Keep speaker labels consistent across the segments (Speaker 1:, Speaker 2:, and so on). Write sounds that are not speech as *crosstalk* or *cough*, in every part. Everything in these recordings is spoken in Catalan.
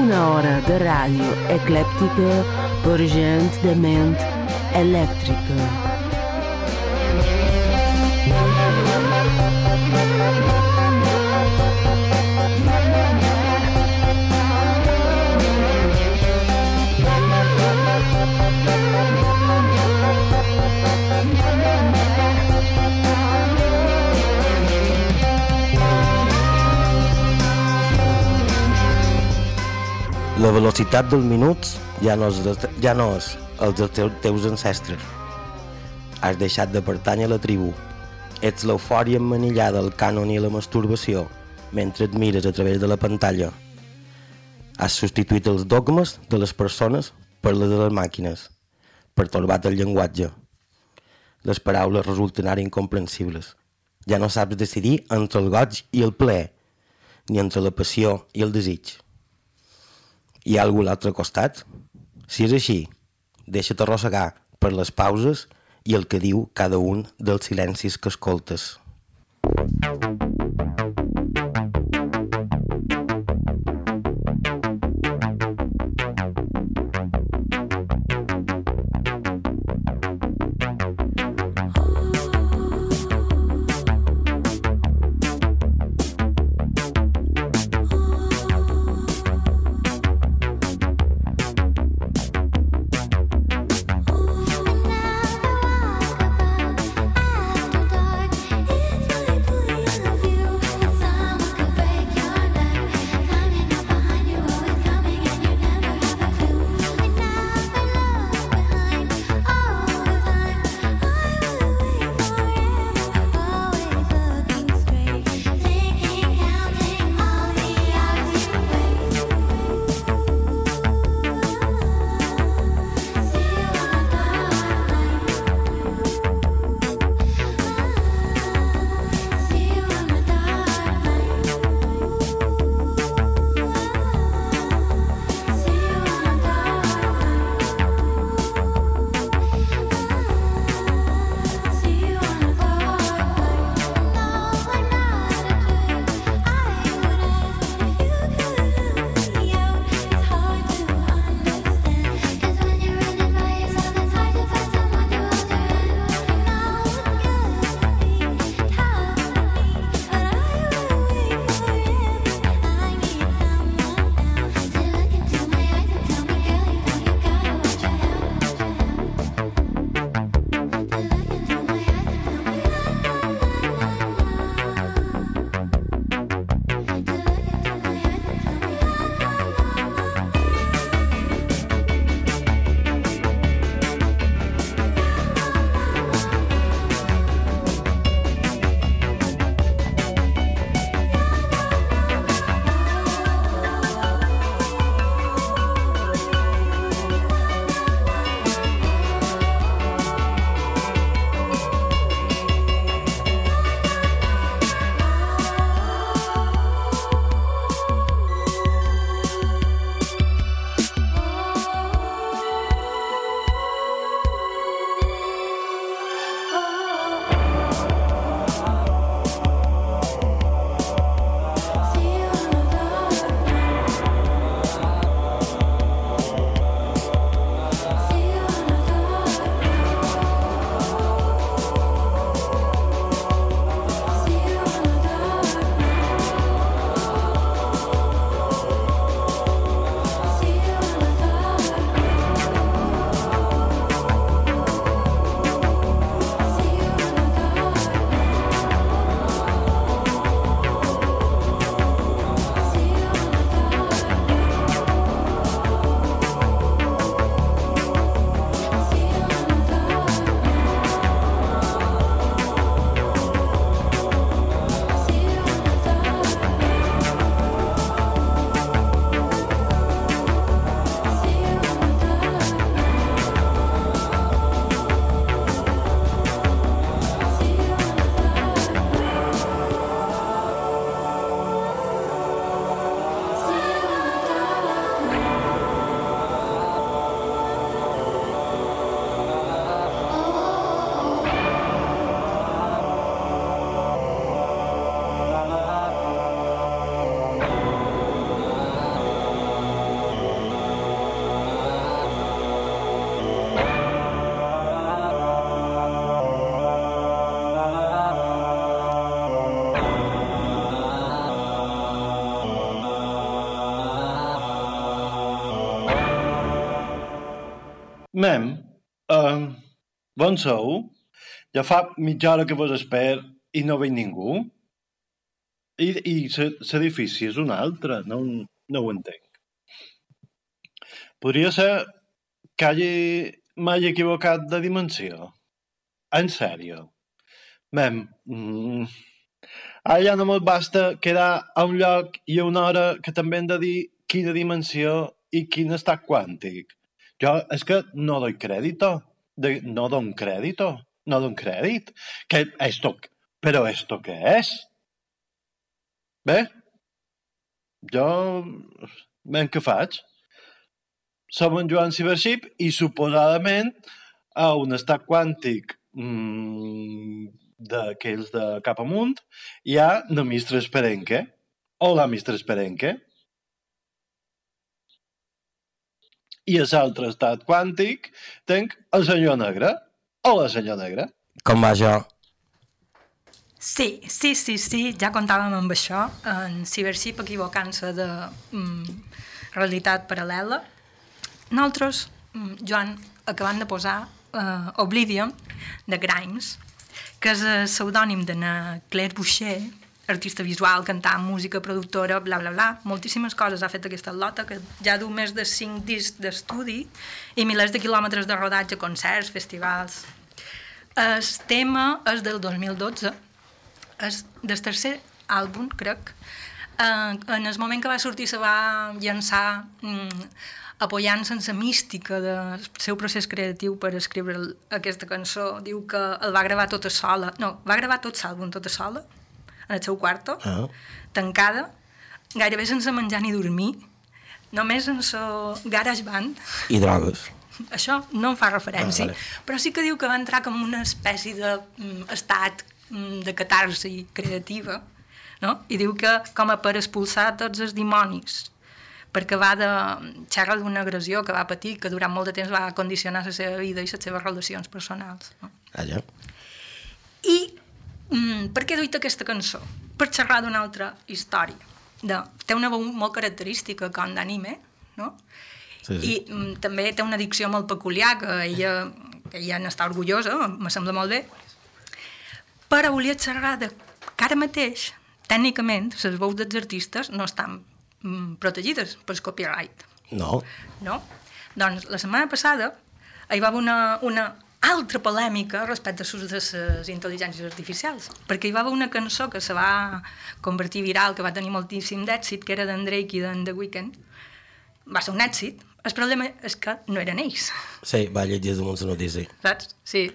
Speaker 1: Una hora de ràdio eclèptica per gent de ment elèctrica.
Speaker 2: La velocitat dels minuts ja no és, de- ja no és el dels teus, teus ancestres. Has deixat de pertànyer a la tribu. Ets l'eufòria emmanillada al cànon i la masturbació mentre et mires a través de la pantalla. Has substituït els dogmes de les persones per les de les màquines, pertorbat el llenguatge. Les paraules resulten ara incomprensibles. Ja no saps decidir entre el goig i el plaer, ni entre la passió i el desig. Hi ha algú a l'altre costat? Si és així, deixa't arrossegar per les pauses i el que diu cada un dels silencis que escoltes.
Speaker 3: After dark, bon sou? Ja fa mitja hora que vos esper i no veig ningú. I, i l'edifici és un altre, no, no ho entenc. Podria ser que hagi, m'hagi equivocat de dimensió. En sèrio. Mem, mm, ara no basta quedar a un lloc i a una hora que també hem de dir quina dimensió i quin estat quàntic. Jo és que no doy crédito. De, no don crédito. No don crèdit. Que esto, però esto què és? Bé, jo... Ben, què faig? Som en Joan Cibership i suposadament a un estat quàntic mmm, d'aquells de cap amunt hi ha la Mistra Esperenque. Hola, Mistra Esperenque. I a l'altre estat quàntic tenc el senyor negre. Hola, senyor negre.
Speaker 2: Com va això?
Speaker 4: Sí, sí, sí, sí, ja comptàvem amb això, en Cybership equivocant-se de mm, realitat paral·lela. Nosaltres, mm, Joan, acabant de posar uh, Oblivion, de Grimes, que és el pseudònim de Claire Boucher, artista visual, cantant, música, productora, bla, bla, bla. Moltíssimes coses ha fet aquesta lota, que ja du més de 5 discs d'estudi i milers de quilòmetres de rodatge, concerts, festivals. El tema és del 2012, és del tercer àlbum, crec, eh, en el moment que va sortir se va llançar mm, apoyant-se en la mística del seu procés creatiu per escriure aquesta cançó. Diu que el va gravar tota sola, no, va gravar tot l'àlbum tota sola, en el seu quarto,
Speaker 2: Ah.
Speaker 4: tancada, gairebé sense menjar ni dormir, només en la garage band,
Speaker 2: I drogues.
Speaker 4: això no en fa referència,
Speaker 2: Ah, vale.
Speaker 4: però sí que diu que va entrar com una espècie d'estat mm, de catarsi creativa, no? i diu que com a per expulsar tots els dimonis, perquè va de xerra d'una agressió que va patir, que durant molt de temps va condicionar la seva vida i les seves relacions personals. No?
Speaker 2: Allà.
Speaker 4: I mm, per què he duit aquesta cançó? Per xerrar d'una altra història. De, té una veu molt característica com d'anime, no?
Speaker 2: Sí, sí.
Speaker 4: I mm, també té una dicció molt peculiar que ella, que ella n'està orgullosa, me sembla molt bé. Però volia xerrar de que ara mateix, tècnicament, les veus dels artistes no estan mm, protegides pel copyright.
Speaker 2: No.
Speaker 4: No? Doncs la setmana passada hi va haver una, una altra polèmica respecte a l'ús de les intel·ligències artificials, perquè hi va haver una cançó que se va convertir viral, que va tenir moltíssim d'èxit, que era d'en Drake i d'en The Weeknd. Va ser un èxit. El problema és que no eren ells,
Speaker 2: Sí, va llegir damunt la notícia.
Speaker 4: saps? Sí,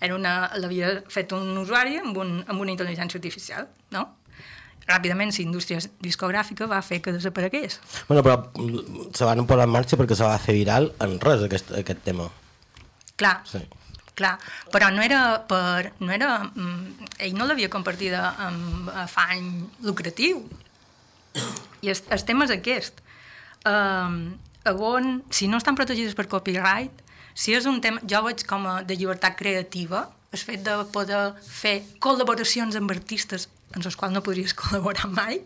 Speaker 4: l'havia fet un usuari amb, un, amb una intel·ligència artificial, no? Ràpidament la indústria discogràfica va fer que desaparegués.
Speaker 2: Bueno, però mm, se van posar en marxa perquè se va fer viral en res aquest, aquest tema.
Speaker 4: Clar,
Speaker 2: Sí.
Speaker 4: Clar, però no era per... No era, mm, ell no l'havia compartida amb afany lucratiu. I el, el tema és aquest. Um, on, si no estan protegides per copyright, si és un tema, jo veig com a de llibertat creativa, el fet de poder fer col·laboracions amb artistes en els quals no podries *laughs* col·laborar mai,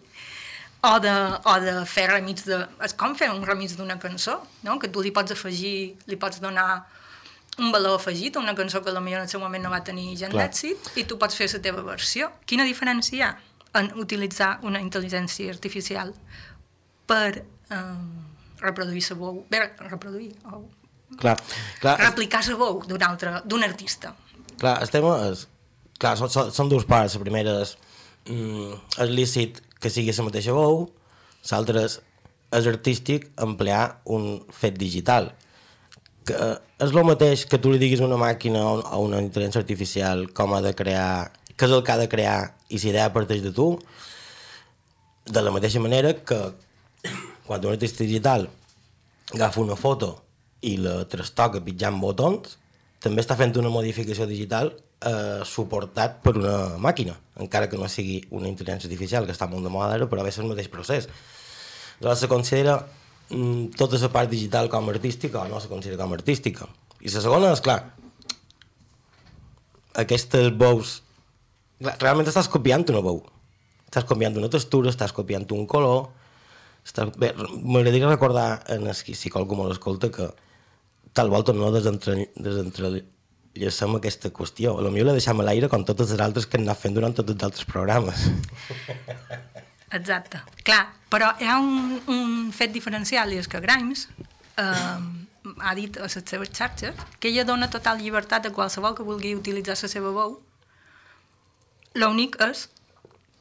Speaker 4: o de, o de fer remix de... És com fer un remix d'una cançó, no? que tu li pots afegir, li pots donar un valor afegit a una cançó que potser en el seu moment no va tenir gent d'èxit i tu pots fer la teva versió. Quina diferència hi ha en utilitzar una intel·ligència artificial per um, reproduir la veu, bé, reproduir o
Speaker 2: Clar, clar,
Speaker 4: replicar la veu d'un altre, d'un artista.
Speaker 2: clar el tema és... Clar, són, són, són dues parts. La primera és, mm, és lícit que sigui la mateixa veu, l'altra és, és artístic emplear un fet digital. Que és el mateix que tu li diguis una màquina o a una intel·ligència artificial com ha de crear, què és el que ha de crear i si idea parteix de tu, de la mateixa manera que quan un artista digital agafa una foto i la trastoca pitjant botons, també està fent una modificació digital eh, suportat per una màquina, encara que no sigui una intel·ligència artificial, que està molt de moda ara, però ser el mateix procés. Llavors se considera tota la part digital com a artística o no se considera com a artística. I la segona és, clar, aquestes. Clar, realment estàs copiant una veu. Estàs copiant una textura, estàs copiant un color... Estàs... M'agradaria recordar, en el, si qualcú me l'escolta, que tal volta no desentre- desentrellacem aquesta qüestió. A lo millor la deixem a l'aire com totes les altres que hem anat fent durant tots els altres programes. *laughs*
Speaker 4: Exacte. Clar, però hi ha un, un fet diferencial i és que Grimes eh, ha dit a les seves xarxes que ella dona total llibertat a qualsevol que vulgui utilitzar la seva veu. L'únic és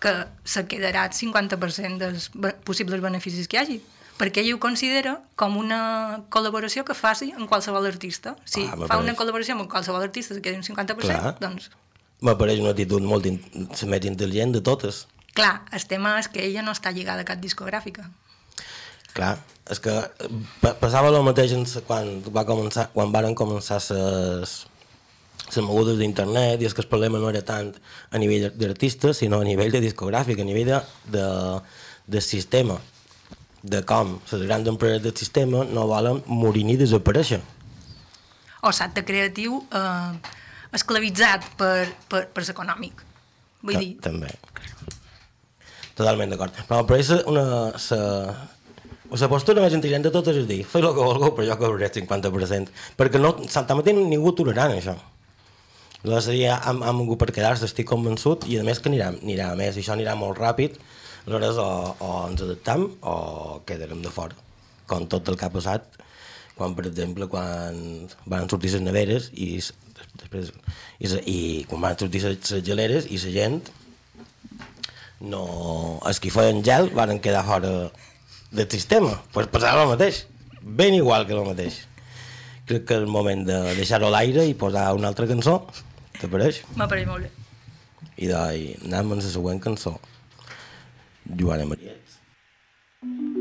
Speaker 4: que se quedarà el 50% dels possibles beneficis que hi hagi perquè ella ho considera com una col·laboració que faci amb qualsevol artista. Si
Speaker 2: Ah,
Speaker 4: fa una col·laboració amb qualsevol artista que quedi un 50%,
Speaker 2: Clar.
Speaker 4: doncs
Speaker 2: M'apareix una actitud molt in més intel·ligent de totes.
Speaker 4: Clar, el tema és que ella no està lligada a cap discogràfica.
Speaker 2: Clar, és que eh, pa- passava el mateix quan, va començar, quan varen començar les les mogudes d'internet i és que el problema no era tant a nivell d'artista sinó a nivell de discogràfic, a nivell de, de, de sistema de com les grans empreses del sistema no volen morir ni desaparèixer.
Speaker 4: o l'acte creatiu eh, esclavitzat per, per, per l'econòmic. Vull dir,
Speaker 2: També. Totalment d'acord. Però per això una... Sa, la postura més intel·ligent de totes és dir, feu el que vulgueu, però jo cobraré el 50%. Perquè no, tanmateix ningú tolerant això. Aleshores, ja hem, hem hagut per quedar-se, estic convençut, i a més que anirà, anirà a més, i això anirà molt ràpid, aleshores o, o ens adaptem o quedarem de fora. Com tot el que ha passat, quan, per exemple, quan van sortir les neveres i després i, i quan van sortir les geleres i la gent no... els que feien gel van quedar fora del sistema. Pues passava el mateix. Ben igual que el mateix. Crec que és el moment de deixar-ho a l'aire i posar una altra cançó. Te pareix?
Speaker 4: m'apareix molt bé.
Speaker 2: I d'ahí anem amb la següent cançó. Joana Maria.
Speaker 5: Alright,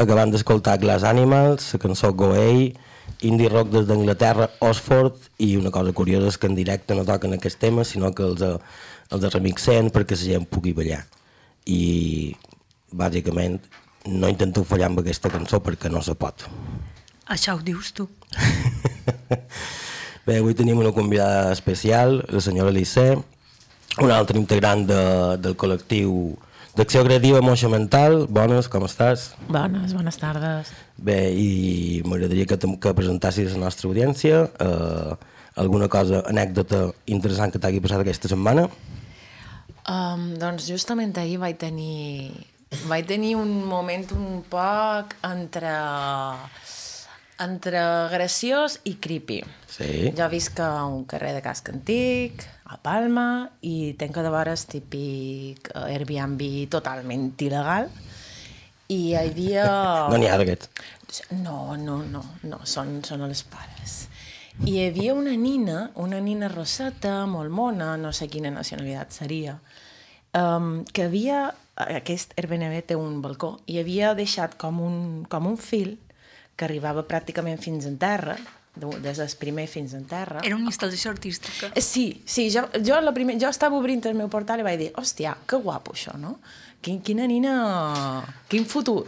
Speaker 2: acabant d'escoltar Glass Animals, la cançó Goey, indie rock des d'Anglaterra, Oxford, i una cosa curiosa és que en directe no toquen aquests temes, sinó que els, eh, els remixen perquè la gent pugui ballar. I, bàsicament, no intento fallar amb aquesta cançó perquè no se pot.
Speaker 4: Això ho dius tu. *laughs*
Speaker 2: Bé, avui tenim una convidada especial, la senyora Lissé, una altra integrant de, del col·lectiu d'acció creativa Mental. Bones, com estàs?
Speaker 6: Bones, bones tardes.
Speaker 2: Bé, i m'agradaria que, te- que presentassis a la nostra audiència eh, alguna cosa, anècdota interessant que t'hagi passat aquesta setmana.
Speaker 6: Um, doncs justament ahir vaig tenir, vaig tenir un moment un poc entre, entre graciós i creepy.
Speaker 2: Sí.
Speaker 6: Jo visc a un carrer de casc antic, a Palma, i tenc de el típic eh, Airbnb totalment il·legal. I hi havia...
Speaker 2: No n'hi ha d'aquests.
Speaker 6: No, no, no, no, són, són els pares. I hi havia una nina, una nina roseta, molt mona, no sé quina nacionalitat seria, um, que havia, aquest Airbnb té un balcó, i havia deixat com un, com un fil que arribava pràcticament fins en terra, des del primer fins en terra.
Speaker 4: Era una instal·lació artística.
Speaker 6: Eh, Sí, sí, jo, jo, la primer, jo estava obrint el meu portal i vaig dir, hòstia, que guapo això, no? Quin, quina nina... Quin futur.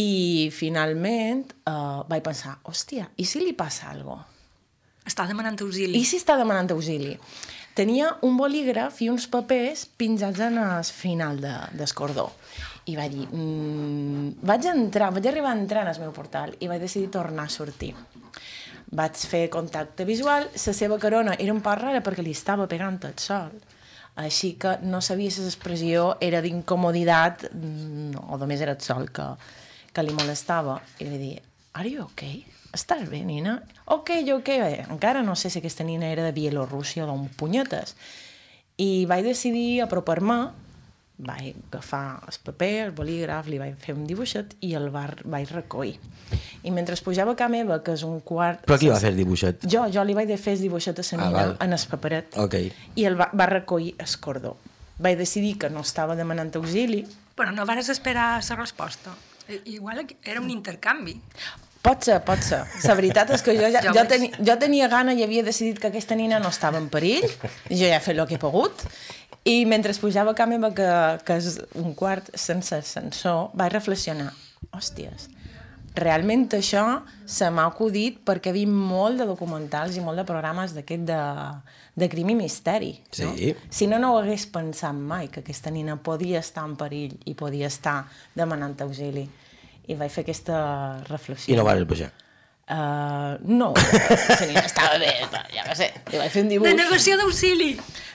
Speaker 6: I finalment uh, vaig pensar, hòstia, i si li passa alguna cosa?
Speaker 4: Està demanant auxili.
Speaker 6: I si està demanant auxili? Tenia un bolígraf i uns papers pinjats en el final de, del cordó. I vaig dir, mm, vaig entrar, vaig arribar a entrar en el meu portal i vaig decidir tornar a sortir. Vaig fer contacte visual, la seva carona era un poc rara perquè li estava pegant el sol, així que no sabia si l'expressió era d'incomoditat mm, o només era el sol que, que li molestava. I li dir, are you okay? Estàs bé, nina? Ok, ok. Bé, encara no sé si aquesta nina era de Bielorússia o d'un punyetes. I vaig decidir apropar-me, vaig agafar el paper, el bolígraf, li vaig fer un dibuixet i el va, vaig recollir. I mentre pujava a casa meva, que és un quart...
Speaker 2: Però qui va fer el dibuixet?
Speaker 6: Jo, jo li vaig de fer el dibuixet a la
Speaker 2: Ah, val.
Speaker 6: en el paperet
Speaker 2: Ok.
Speaker 6: i el va, va recollir el cordó. Vaig decidir que no estava demanant auxili.
Speaker 4: Però no vares esperar la resposta. I- Igual era un intercanvi.
Speaker 6: Pot ser, pot ser. La veritat és que jo, ja, *laughs* jo, teni, jo tenia gana i havia decidit que aquesta nina no estava en perill, i jo ja he fet el que he pogut, i mentre pujava a casa meva, que, que és un quart sense ascensor, vaig reflexionar, hòsties, realment això se m'ha acudit perquè he vist molt de documentals i molt de programes d'aquest de, de crim i misteri. No?
Speaker 2: Sí.
Speaker 6: Si no, no ho hagués pensat mai, que aquesta nina podia estar en perill i podia estar demanant auxili. I vaig fer aquesta reflexió.
Speaker 2: I no vas baixar.
Speaker 6: Uh, no, estava bé, ja no sé, li vaig fer un dibuix.
Speaker 4: Denegació d'auxili!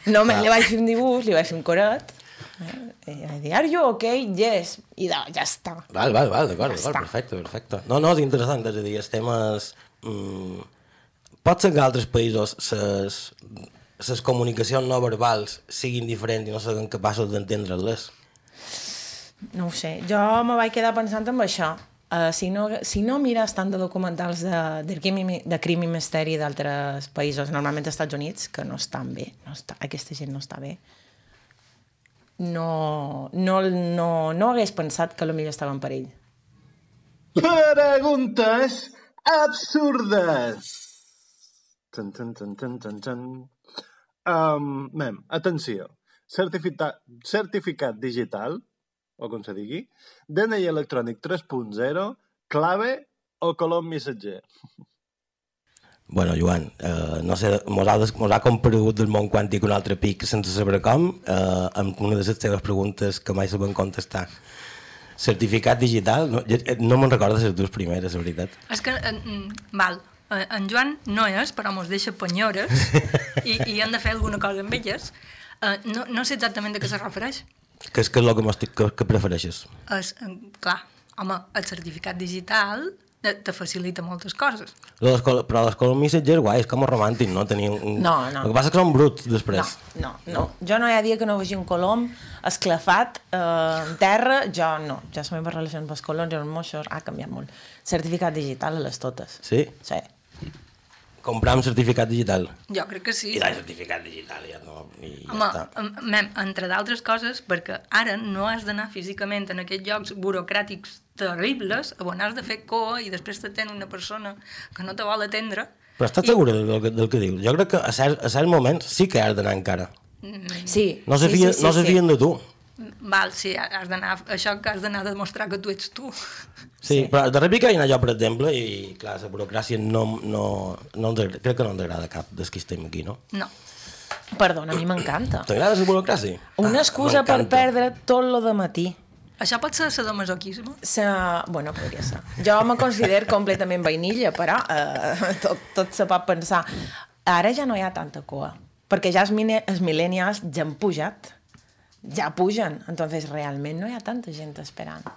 Speaker 6: No, me, li vaig fer un dibuix, li vaig fer un coret, eh, i vaig dir, are you okay? Yes. I de, ja està.
Speaker 2: Val, val, val, d'acord,
Speaker 6: Ja
Speaker 2: d'acord, perfecte, perfecte. No, no, és interessant, és a dir, els temes... Mm, pot ser que altres països ses, ses comunicacions no verbals siguin diferents i no siguin capaços d'entendre-les.
Speaker 6: No ho sé, jo me vaig quedar pensant en això. Uh, si, no, si no mires tant de documentals de, de, crim, i, de crim i misteri d'altres països, normalment als Estats Units, que no estan bé, no està, aquesta gent no està bé, no, no, no, no hagués pensat que potser estava en perill.
Speaker 3: Preguntes absurdes. Tan, tan, tan, tan, tan, tan. Um, mem, atenció. Certificat, certificat digital, o com se digui, DNI electrònic 3.0, clave o colom missatger.
Speaker 2: Bueno, Joan, eh, no sé, mos ha, des- mos ha comparegut del món quàntic un altre pic sense saber com, eh, amb una de les teves preguntes que mai sabem contestar. Certificat digital? No, eh, no me'n recordo les dues primeres, la veritat.
Speaker 4: És que, eh, mm, val, eh, en Joan no és, però mos deixa penyores *laughs* i, i hem de fer alguna cosa amb elles. Eh, no, no sé exactament a què se refereix.
Speaker 2: Què és, què és el que, que, que prefereixes?
Speaker 4: És, clar, home, el certificat digital te facilita moltes coses.
Speaker 2: Però les Color Messenger, guai, és com romàntic, no? Tenir un...
Speaker 6: No, no.
Speaker 2: El que passa és que són bruts
Speaker 6: No,
Speaker 2: després.
Speaker 6: no, no. Jo no hi ha dia que no vegi un colom esclafat eh, en terra, jo no. Ja la meva relació amb els coloms i els moixos ha canviat molt. Certificat digital a les totes.
Speaker 2: Sí?
Speaker 6: Sí.
Speaker 2: Comprar amb certificat digital.
Speaker 4: Jo crec que sí.
Speaker 2: I el certificat digital ja no... I ja
Speaker 4: Home,
Speaker 2: està.
Speaker 4: em- mem, entre d'altres coses, perquè ara no has d'anar físicament en aquests llocs burocràtics terribles on has de fer cua i després t'atén una persona que no te vol atendre.
Speaker 2: Però estàs
Speaker 4: I-
Speaker 2: segura del, que- del que dius? Jo crec que a certs, a certs moments sí que has d'anar encara.
Speaker 6: Sí.
Speaker 2: No se
Speaker 6: sí,
Speaker 2: fien,
Speaker 6: sí, sí,
Speaker 2: no se
Speaker 6: sí.
Speaker 2: fien de tu.
Speaker 4: Val, sí, has d'anar, això que has d'anar a demostrar que tu ets tu.
Speaker 2: Sí, sí. però de rèplica hi ha jo, per exemple, i clar, la burocràcia no, no, no ens agrada, crec que no ens agrada cap dels que estem aquí, no?
Speaker 4: No.
Speaker 6: Perdona, a mi m'encanta.
Speaker 2: T'agrada la burocràcia?
Speaker 6: Una excusa per
Speaker 2: m'encanta.
Speaker 6: perdre tot lo de matí.
Speaker 4: Això pot ser sadomasoquisme?
Speaker 6: Se... Bueno, podria ser. Jo me considero completament vainilla, però eh, tot, tot se pot pensar. Ara ja no hi ha tanta cua, perquè ja els, mine, els millennials ja han pujat. Ja pugen, entonces realment no hi ha tanta gent esperant.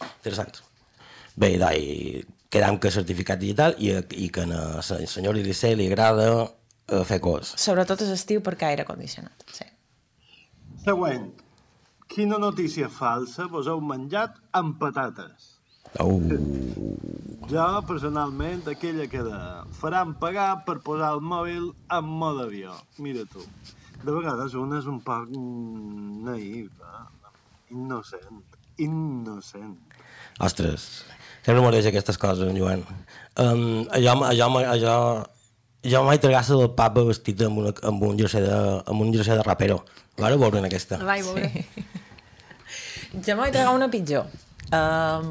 Speaker 2: Interessant. Bé, da, i quedam que certificat digital i, i que a la senyora Elisei li agrada eh, fer coses.
Speaker 6: Sobretot és estiu perquè aire condicionat. Sí.
Speaker 3: Següent. Quina notícia falsa vos heu menjat amb patates?
Speaker 2: Uh,
Speaker 3: Jo, personalment, aquella que de faran pagar per posar el mòbil en mode avió. Mira tu. De vegades un és un poc mm, naïf, eh? innocent, innocent.
Speaker 2: Ostres, sempre m'agreix aquestes coses, en Joan. Um, allò, allò, allò, jo mai tragassa del papa vestit amb, una, amb, un jersei de, amb un jersei de rapero. Vau veure en aquesta?
Speaker 4: La vaig veure. *laughs*
Speaker 6: Jo m'ho vaig tragar una pitjor. Um,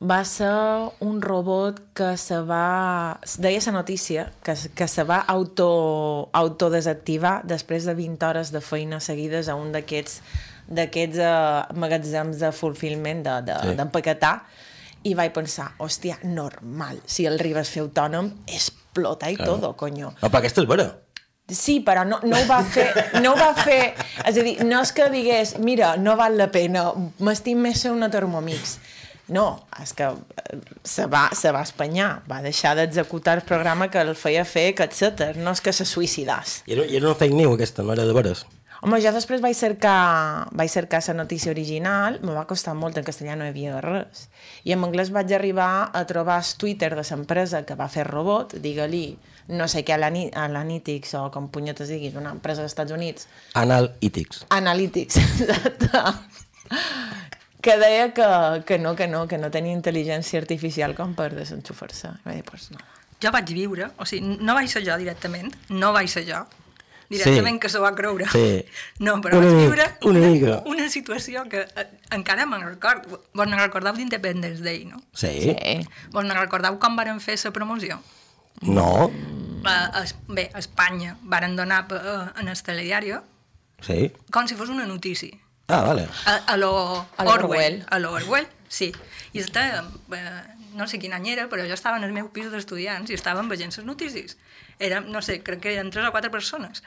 Speaker 6: va ser un robot que se va... Deia la notícia que, que se va auto, autodesactivar després de 20 hores de feina seguides a un d'aquests d'aquests uh, magatzems de fulfillment, d'empaquetar, de,
Speaker 2: Sí.
Speaker 6: de, d'empaquetar, i vaig pensar, hòstia, normal, si el arribes a fer autònom, explota i claro. todo, coño.
Speaker 2: No, però aquesta és vera.
Speaker 6: Sí, però no, no ho va fer, no ho va fer, és a dir, no és que digués, mira, no val la pena, m'estim més ser una Thermomix. No, és que eh, se va, se va espanyar, va deixar d'executar el programa que el feia fer etc. No és que se suïcidàs.
Speaker 2: I era, era una fake news aquesta, no era de veres.
Speaker 6: Home, jo després vaig cercar, vaig cercar la notícia original, me va costar molt, en castellà no hi havia res. I en anglès vaig arribar a trobar el Twitter de l'empresa que va fer robot, digue-li, no sé què, Analytics o com punyetes diguis, una empresa dels Estats Units,
Speaker 2: Analytics.
Speaker 6: Analytics, *laughs* exacte, que deia que, que no, que no, que no tenia intel·ligència artificial com per desenxufar-se. I vaig dir, pues no.
Speaker 4: Jo vaig viure, o sigui, no vaig ser jo directament, no vaig ser jo, directament
Speaker 2: Sí.
Speaker 4: que s'ho va creure.
Speaker 2: Sí. *laughs*
Speaker 4: No, però
Speaker 2: Una
Speaker 4: vaig viure
Speaker 2: una
Speaker 4: una, una situació que eh, encara me'n recordo. Vos ne recordeu d'Independence Day, no?
Speaker 2: Sí?
Speaker 6: Sí.
Speaker 4: Vos ne recordeu com varen fer la promoció?
Speaker 2: No?
Speaker 4: A, a, bé, a Espanya varen donar a, en el telediari
Speaker 2: Sí?
Speaker 4: com si fos una notícia.
Speaker 2: Ah, vale.
Speaker 4: A, a lo
Speaker 6: A.
Speaker 4: Orwell. A lo Orwell, sí. I està, eh, no sé quin any era, però jo estava en el meu pis d'estudiants i estàvem veient les notícies. Érem, no sé, crec que eren tres o quatre persones.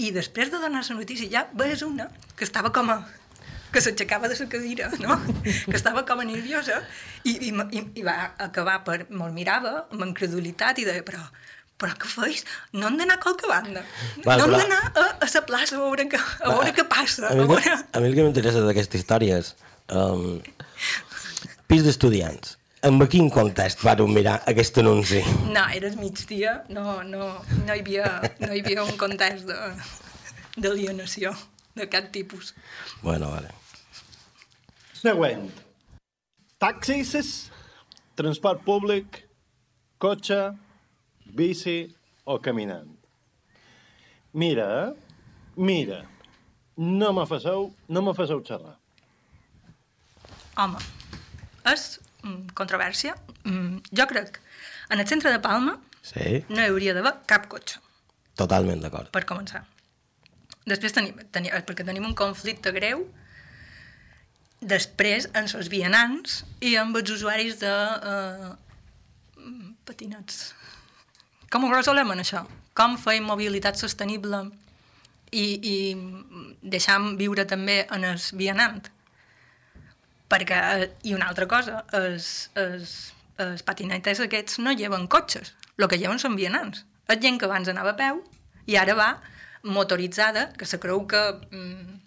Speaker 4: I després de donar la notícia ja veus una que estava com a que s'aixecava de la cadira, no? que estava com a nerviosa i, i, i, va acabar per... Me'l mirava amb incredulitat i deia, però, però què feis? No hem d'anar a qualque banda.
Speaker 2: Val,
Speaker 4: no hem d'anar a, a la plaça a veure, què, a veure què passa.
Speaker 2: A mi,
Speaker 4: A
Speaker 2: que-
Speaker 4: veure...
Speaker 2: a mi el que m'interessa d'aquesta història és... Um, pis d'estudiants. En quin context vàreu mirar aquest anunci?
Speaker 4: No, era el migdia, no, no, no, hi havia, no hi havia un context de- d'alienació de cap tipus.
Speaker 2: Bueno, vale.
Speaker 3: Següent. Taxis, transport públic, cotxe, bici o caminant. Mira, mira, no me faceu, no me faceu xerrar.
Speaker 4: Home, és controvèrsia. Mm, jo crec en el centre de Palma
Speaker 2: Sí?
Speaker 4: no hi hauria d'haver cap cotxe,
Speaker 2: Totalment d'acord.
Speaker 4: per començar. Després tenim, tenim, perquè tenim un conflicte greu després amb els vianants i amb els usuaris de eh, patinets. Com ho resolem en això? Com feim mobilitat sostenible i, i deixam viure també en el vianant? Perquè, eh, i una altra cosa, els, els, els patinetes aquests no lleven cotxes, el que lleven són vianants. És gent que abans anava a peu i ara va motoritzada, que se creu que... Mm,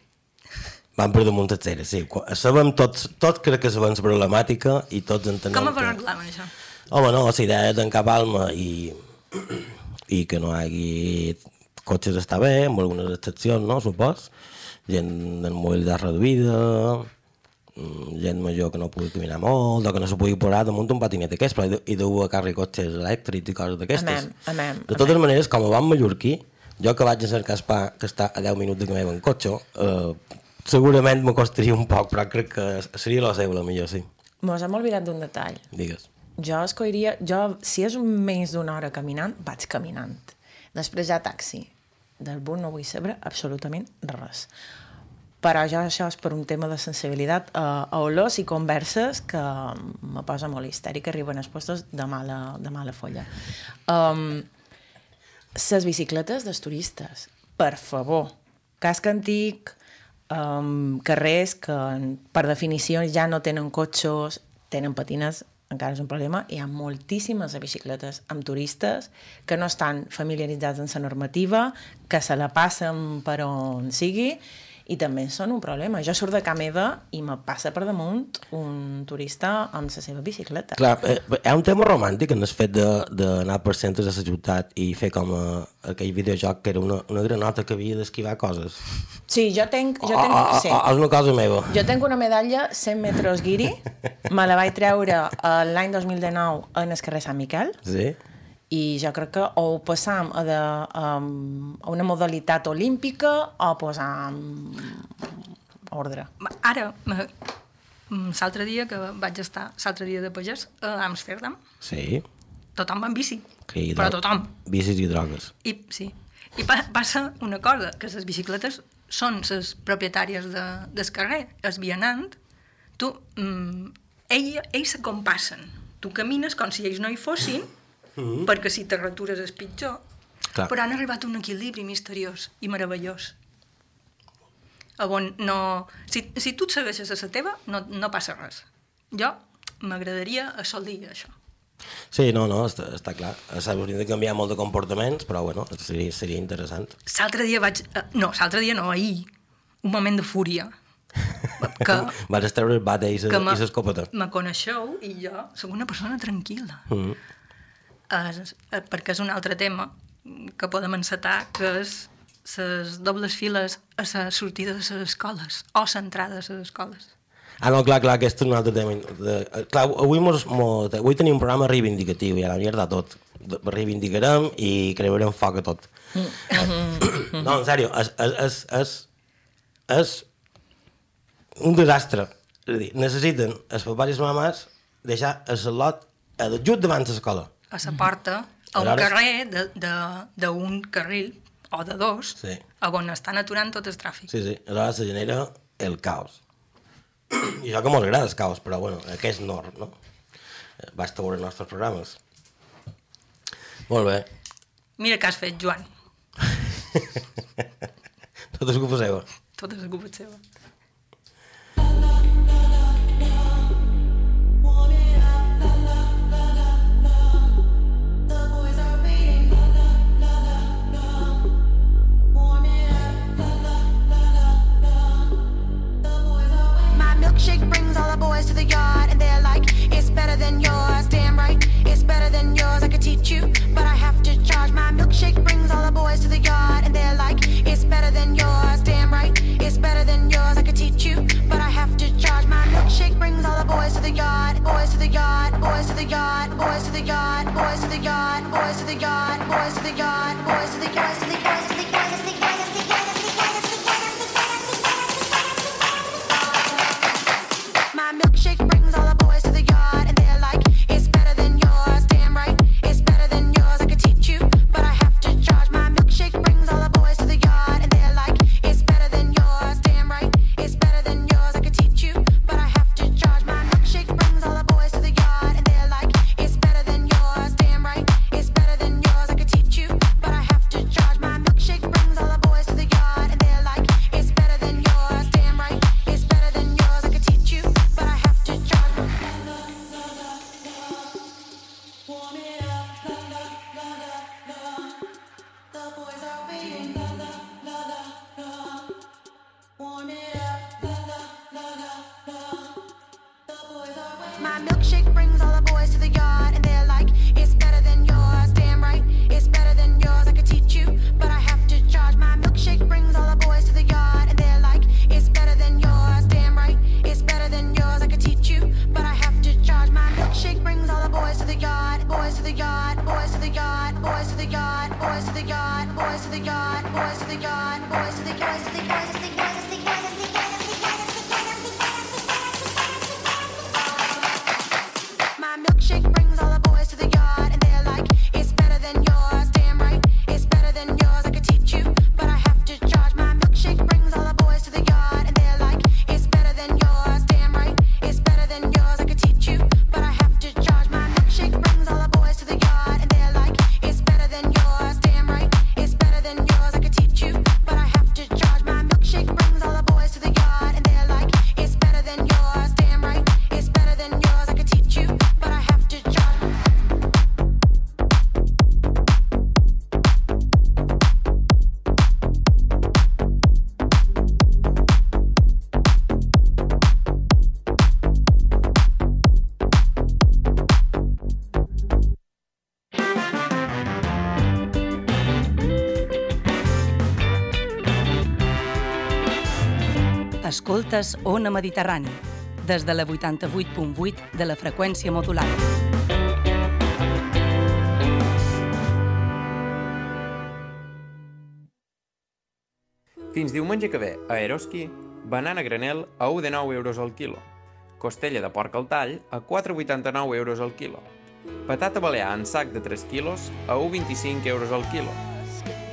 Speaker 2: Van per damunt de cera, sí. Sabem tots, tots crec que sabem la problemàtica i tots entenem
Speaker 4: com ho
Speaker 2: que...
Speaker 4: arreglem, això?
Speaker 2: Home, no, la idea de tancar Palma i, i que no hi hagi cotxes està bé, amb algunes excepcions, no, supos. Gent en mobilitat reduïda, gent major que no pugui caminar molt, o que no se pugui posar damunt un patinet d'aquests, però i dur a càrrec cotxes elèctrics i coses d'aquestes. De totes maneres, com a bon mallorquí, jo que vaig a cercar spa, que està a 10 minuts de camí en cotxe, eh, segurament me costaria un poc, però crec que seria la seva, la millor, sí.
Speaker 6: Mos hem oblidat d'un detall.
Speaker 2: Digues.
Speaker 6: Jo escolliria... Jo, si és un més d'una hora caminant, vaig caminant. Després ja taxi. Del bus no vull saber absolutament res. Però jo això és per un tema de sensibilitat a, a olors i converses que me posa molt histèrica, arriben els postos de mala, de mala folla. Um, les bicicletes dels turistes, per favor, casc antic, um, carrers que per definició ja no tenen cotxos, tenen patines, encara és un problema, hi ha moltíssimes bicicletes amb turistes que no estan familiaritzats amb la normativa, que se la passen per on sigui, i també són un problema. Jo surt de casa meva i me passa per damunt un turista amb la seva bicicleta.
Speaker 2: Clar, eh, hi ha un tema romàntic en el fet de- d'anar per centres de la ciutat i fer com a, aquell videojoc que era una, una granota que havia d'esquivar coses.
Speaker 6: Sí, jo tenc... Jo
Speaker 2: O-
Speaker 6: tenc
Speaker 2: o- o-
Speaker 6: sí.
Speaker 2: o- és una cosa meva.
Speaker 6: Jo tenc una medalla 100 metres guiri, me la vaig treure eh, l'any 2019 en el carrer Sant Miquel,
Speaker 2: Sí?
Speaker 6: I jo crec que o ho passam a, de, um, a una modalitat olímpica o posam ordre.
Speaker 4: Ara, me- mm, l'altre dia que vaig estar, l'altre dia de pagès, a Amsterdam,
Speaker 2: Sí.
Speaker 4: tothom va en bici,
Speaker 2: hi
Speaker 4: però tothom.
Speaker 2: Bicis i drogues.
Speaker 4: I, sí. I pa passa una cosa, que les bicicletes són les propietàries de, del carrer, el vianant, tu, mm, ell, ells se compassen. Tu camines com si ells no hi fossin, mm -hmm. perquè si te retures és pitjor,
Speaker 2: Clar.
Speaker 4: però han arribat a un equilibri misteriós i meravellós. A on no... Si, si tu et segueixes a la teva, no, no passa res. Jo m'agradaria assolir això.
Speaker 2: Sí, no, no, està, està clar. S'haurien de canviar molt de comportaments, però bueno, seria, seria interessant.
Speaker 4: L'altre dia vaig... eh, No, l'altre dia no, ahir. Un moment de fúria. *laughs* Que,
Speaker 2: Vas estreure el bate i l'escopeta.
Speaker 4: me coneixeu i jo sóc una persona tranquil·la.
Speaker 2: Mm.
Speaker 4: Es, eh, perquè és un altre tema que podem encetar, que és les dobles files a la sortida de les escoles o l'entrada de les escoles.
Speaker 2: Ah, no, clar, clar, aquest és un altre tema. Eh, clar, avui, mos, mos, avui tenim un programa reivindicatiu, i a la mierda tot. Reivindicarem i creurem foc a tot. no, en sèrio, és, és, és, és, és un desastre. És a dir, necessiten els papars i les mames deixar el lot a just davant de l'escola.
Speaker 4: A la porta, a un carrer d'un carril o de dos,
Speaker 2: Sí.
Speaker 4: a on estan aturant tot el tràfic.
Speaker 2: Sí, sí, aleshores se genera el caos. I això que molt agrada el caos, però bueno, aquest nord, no? Eh, Basta veure els nostres programes. Molt bé.
Speaker 4: Mira què has fet, Joan.
Speaker 2: Tot és culpa seva.
Speaker 4: Tot és culpa seva.
Speaker 7: The boys to the yard, and they're like, It's better than yours. Damn right, it's better than yours. I could teach you, but I have to charge. My milkshake brings all the boys to the yard, and they're like, It's better than yours. Damn right, it's better than yours. I could teach you, but I have to charge. My milkshake brings all the boys to the yard, boys to the yard, boys to the yard, boys to the yard, boys to the yard, boys to the yard, boys to the yard, boys to the yard, boys to the yard, boys to the yard,
Speaker 8: Escoltes Ona Mediterrani, des de la 88.8 de la freqüència modulada.
Speaker 9: Fins diumenge que ve, a Eroski, banana granel a 1 de 9 euros al quilo. Costella de porc al tall a 4,89 euros al quilo. Patata balear en sac de 3 quilos a 1,25 euros al quilo.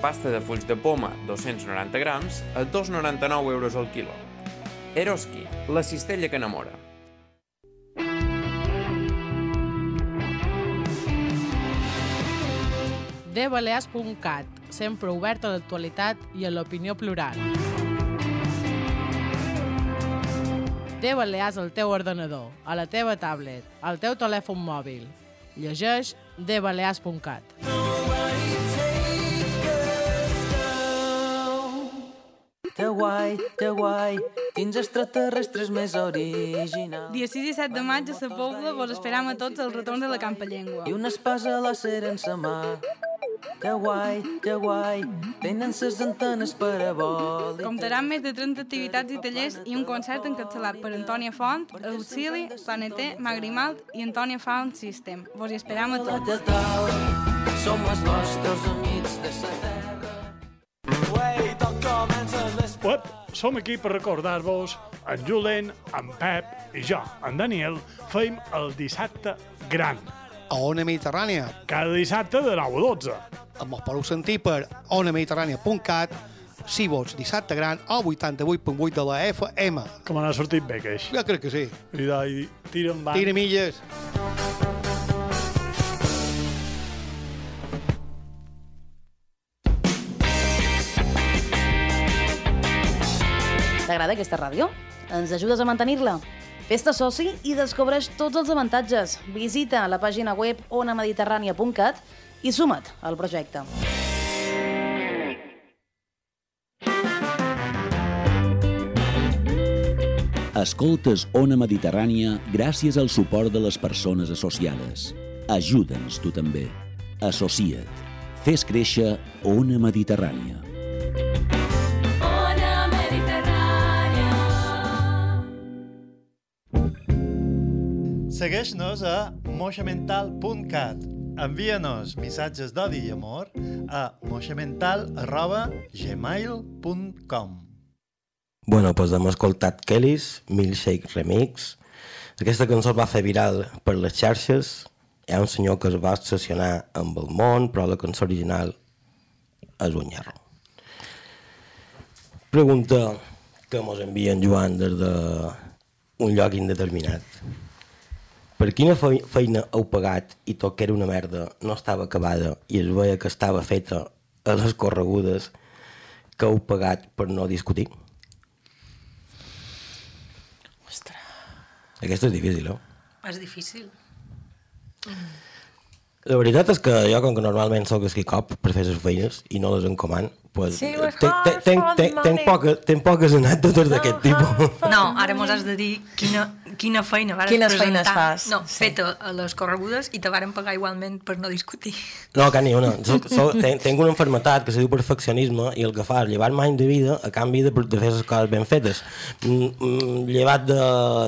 Speaker 9: Pasta de fulls de poma 290 grams a 2,99 euros al quilo. Eroski, la cistella que enamora.
Speaker 10: dbalears.cat, sempre obert a l'actualitat i a l'opinió plural. De Balears al teu ordenador, a la teva tablet, al teu telèfon mòbil. Llegeix dbalears.cat.
Speaker 11: Que guai, que guai, quins extraterrestres més originals.
Speaker 12: Dia 6 i 7 de maig a la Pobla vos esperam a tots al retorn de la Campa Llengua.
Speaker 11: I una espasa làser en sa mà. Que guai, que guai, tenen ses antenes parabòliques.
Speaker 12: Comptarà amb més de 30 activitats i tallers i un concert encapçalat per Antònia Font, Auxili, Planeter, Magrimalt i Antònia Found System. Vos hi esperam a tots.
Speaker 11: Som els vostres amics de sa terra.
Speaker 13: Ep, som aquí per recordar-vos, en Julen, en Pep i jo, en Daniel, feim el dissabte gran.
Speaker 14: A Ona Mediterrània.
Speaker 13: Cada dissabte de 9 a 12.
Speaker 14: Ens podeu sentir per onamediterrània.cat si vols dissabte gran al 88.8 de la FM.
Speaker 13: Com han sortit bé, que
Speaker 14: Jo crec que sí.
Speaker 13: I, i tira en
Speaker 14: Tira milles.
Speaker 15: T'agrada aquesta ràdio? Ens ajudes a mantenir-la? Fes-te soci i descobreix tots els avantatges. Visita la pàgina web onamediterrània.cat i suma't al projecte.
Speaker 16: Escoltes Ona Mediterrània gràcies al suport de les persones associades. Ajuda'ns tu també. Associa't. Fes créixer Ona Mediterrània.
Speaker 3: Segueix-nos a moixamental.cat. Envia-nos missatges d'odi i amor a moixamental.gmail.com
Speaker 2: Bueno, doncs hem escoltat Kellys, Milkshake Remix. Aquesta cançó va fer viral per les xarxes. Hi ha un senyor que es va obsessionar amb el món, però la cançó original és un nyarro. Pregunta que mos envia en Joan des d'un lloc indeterminat. Per quina fei- feina heu pagat i tot que era una merda no estava acabada i es veia que estava feta a les corregudes que heu pagat per no discutir? Aquesta és difícil, no?
Speaker 4: És difícil.
Speaker 2: La veritat és que jo, com que normalment sóc esquicop per fer les feines i no les encoman, pues,
Speaker 4: Sí,
Speaker 2: tenc,
Speaker 4: the
Speaker 2: tenc, tenc,
Speaker 4: money.
Speaker 2: poca, tenc poques anècdotes *laughs* d'aquest tipus. *laughs*
Speaker 4: No, ara mos has de dir quina, quina feina vas
Speaker 6: Quines
Speaker 4: presentar.
Speaker 6: feines fas?
Speaker 4: No, feta a les corregudes i te varen pagar igualment per no discutir.
Speaker 2: No, que ni una. *laughs* So, so, tenc, tenc una enfermetat que se diu perfeccionisme i el que fa és llevar-me anys de vida a canvi de, de fer les coses ben fetes. Mm, mm, llevat de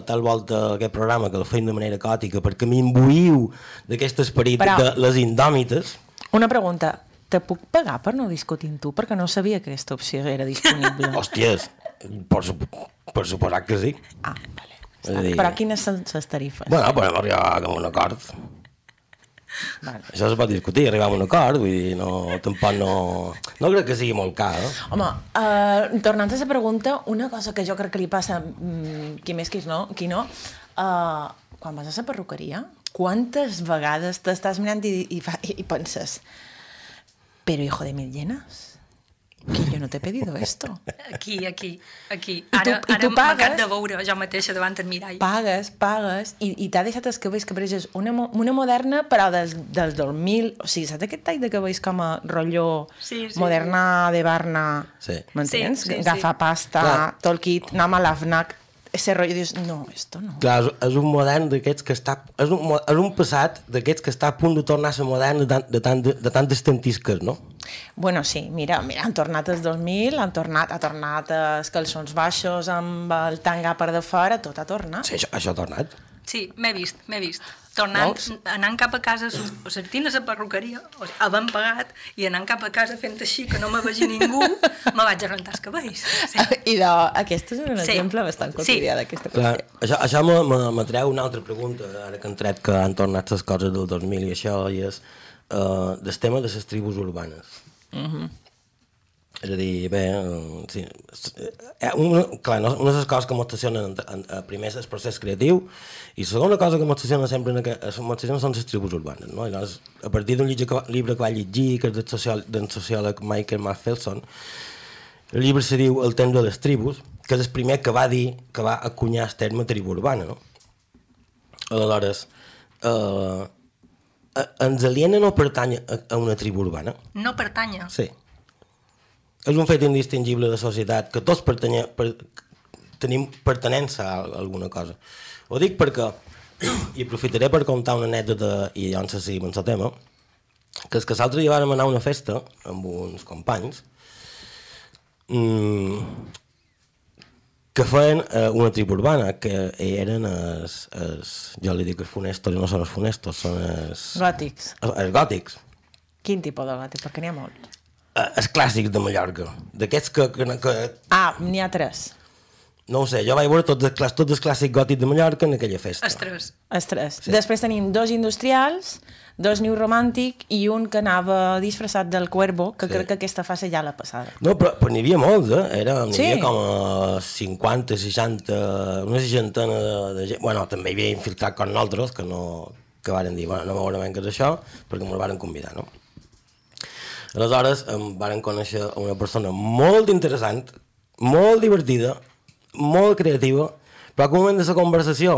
Speaker 2: tal volta aquest programa que el feim de manera còtica perquè m'imbuïu d'aquest esperit
Speaker 6: Però-
Speaker 2: de les indòmites,
Speaker 6: Una pregunta. Te puc pagar per no discutir amb tu? Perquè no sabia que aquesta opció era disponible. *laughs*
Speaker 2: Hòsties, per, sup per suposat que sí.
Speaker 6: Ah, vale.
Speaker 2: Dir,
Speaker 6: Però quines són les tarifes?
Speaker 2: Bueno, podem arribar a un acord.
Speaker 6: Vale.
Speaker 2: Això es pot discutir, arribar a un acord, vull dir, no, tampoc no... No crec que sigui molt car, eh?
Speaker 6: Home, uh, tornant a la pregunta, una cosa que jo crec que li passa mm, qui més qui no, qui no uh, quan vas a la perruqueria, quantes vegades t'estàs mirant i, i, i penses però hijo de mil llenas, que yo no te he pedido esto.
Speaker 4: Aquí, aquí, aquí.
Speaker 6: I tu-
Speaker 4: Ara,
Speaker 6: i tu
Speaker 4: ara m'acabo
Speaker 6: pagues?
Speaker 4: de veure jo mateixa davant el mirall.
Speaker 6: Pagues, pagues, i, i t'ha deixat els cabells que pareixes una, una moderna, però des, des del 1000... O sigui, saps aquest tall de cabells com a rotllo
Speaker 4: Sí, sí.
Speaker 6: moderna de Barna?
Speaker 2: Sí.
Speaker 6: M'entens?
Speaker 4: Sí, sí, sí.
Speaker 6: Gafapasta,
Speaker 2: Clar.
Speaker 6: tot el kit, anem a l'AFNAC, ese rotllo, dius, no, esto no.
Speaker 2: Clar, és, és un modern d'aquests que està... És un, és un passat d'aquests que està a punt de tornar a ser modern de, tant, de, tant, de, de tantes tentisques, no?
Speaker 6: Bueno, sí, mira, mira, han tornat els 2000, han tornat, ha tornat els calçons baixos amb el tanga per de fora, tot ha tornat.
Speaker 2: Sí, això, això ha tornat.
Speaker 4: Sí, m'he vist, m'he vist. Tornant,
Speaker 2: Veus?
Speaker 4: anant cap a casa, o sortint a la perruqueria, o sigui, havent pagat, i anant cap a casa fent així que no me vegi ningú, *laughs* me vaig a rentar els cabells. Sí. *laughs*
Speaker 6: I de, aquest és un
Speaker 4: Sí.
Speaker 6: exemple bastant quotidià d'aquesta
Speaker 2: Clar,
Speaker 6: qüestió.
Speaker 2: això, això me, me, me treu una altra pregunta, ara que han tret que han tornat les coses del 2000 i això, i és uh, del tema de les tribus urbanes.
Speaker 6: Uh -huh.
Speaker 2: És a dir, bé, eh, sí, eh, una, clar, no, una de les coses que m'estacionen en, en, en, primer és el procés creatiu i la segona cosa que m'estaciona sempre en aquest, m'estaciona són les tribus urbanes. No? I llavors, a partir d'un llibre, que, que vaig llegir, que és del social, del sociòleg Michael Mathelson, el llibre se diu El temps de les tribus, que és el primer que va dir, que va acunyar el terme tribu urbana. No? Aleshores, eh, eh, ens aliena no pertany a, a una tribu urbana?
Speaker 4: No pertanya.
Speaker 2: Sí. És un fet indistingible de societat que tots pertanye, per, tenim pertenença a alguna cosa. Ho dic perquè, *clears throat* i aprofitaré per contar una anècdota, i llavors sí, amb el tema, que és que l'altre dia vàrem anar a una festa amb uns companys mmm, que feien eh, una tribu urbana, que eren els, els, jo li dic els funestos, no són els funestos, són els,
Speaker 6: Gòtics.
Speaker 2: els, els gòtics.
Speaker 6: Quin tipus de gòtic? Perquè n'hi ha molts.
Speaker 2: Eh, els clàssics de Mallorca, d'aquests que, que, que,
Speaker 6: Ah, n'hi ha tres.
Speaker 2: no ho sé, jo vaig veure tots els, clàs- tots els clàssics gòtics de Mallorca en aquella festa.
Speaker 4: Estres.
Speaker 6: Els tres. Sí. Després tenim dos industrials, dos new romàntic i un que anava disfressat del Cuervo, que
Speaker 2: Sí.
Speaker 6: crec que aquesta fase ja la passada.
Speaker 2: No, però, però n'hi havia molts, eh? Era, n'hi
Speaker 6: Sí.
Speaker 2: havia com a 50, 60, una seixantena de, de gent. Bueno, també hi havia infiltrat com nosaltres, que no que varen dir, bueno, no veurem què és això, perquè ens varen convidar, no? Aleshores, em varen conèixer una persona molt interessant, molt divertida, molt creativa, però un moment de la conversació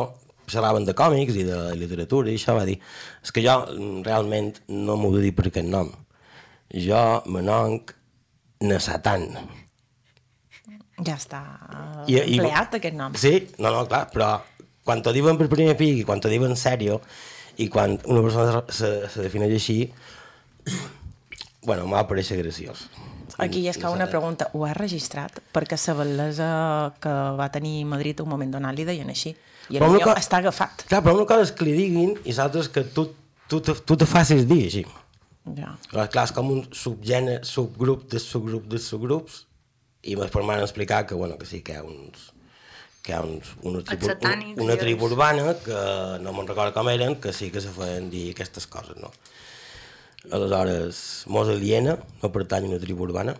Speaker 2: xerraven de còmics i de literatura i això va dir és que jo realment no m'ho de dir per aquest nom jo me nonc Nesatan
Speaker 6: Ja està
Speaker 2: I- i-
Speaker 6: empleat, aquest nom.
Speaker 2: Sí, no, no, clar, però quan t'ho diuen per primer pic i quan t'ho diuen sèrio i quan una persona se, se defineix així bueno, m'ha pareixer graciós
Speaker 6: Aquí és que una pregunta, ho has registrat? Perquè la bellesa que va tenir Madrid un moment donat li deien així. I el
Speaker 2: Però
Speaker 6: millor
Speaker 2: co-
Speaker 6: està agafat.
Speaker 2: Clar, però una cosa és que li diguin i l'altra és que tu, tu, te, tu te facis dir així.
Speaker 6: Ja.
Speaker 2: Clar, clar, és com un subgènere, subgrup de subgrup de subgrups i després m'han explicar que, bueno, que sí, que hi ha uns que hi ha uns, una, tribu, una,
Speaker 4: satànics
Speaker 2: una tribu urbana que no me'n recordo com eren, que sí que se feien dir aquestes coses, no? Aleshores, mos aliena, no pertany a una tribu urbana.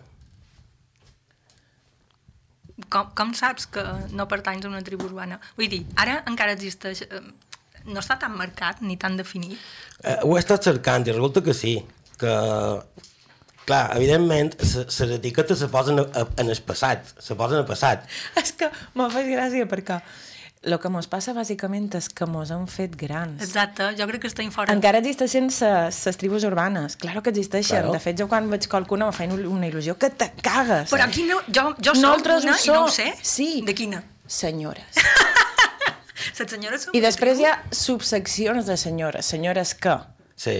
Speaker 4: Com, com saps que no pertanys a una tribu urbana? Vull dir, ara encara existeix... eh, No està tan marcat ni tan definit.
Speaker 2: Eh, ho he estat cercant i resulta que sí, que clar, evidentment, se- les etiquetes se posen a, a, en el passat, se posen al passat.
Speaker 6: És que m'ha fet gràcia perquè el que mos passa bàsicament és que mos han fet grans.
Speaker 4: Exacte, jo crec que estem fora.
Speaker 6: Encara existeixen les tribus urbanes. Claro que existeixen.
Speaker 2: Claro.
Speaker 6: De fet, jo quan veig qualcuna me fa una il·lusió que te cagues.
Speaker 4: Però aquí no, jo, jo soc
Speaker 6: Nosaltres
Speaker 4: una i no ho sé.
Speaker 6: Sí.
Speaker 4: De quina?
Speaker 6: Senyores. *laughs*
Speaker 4: Les senyores són
Speaker 6: I després hi ha subseccions de senyores. Senyores que?
Speaker 2: Sí.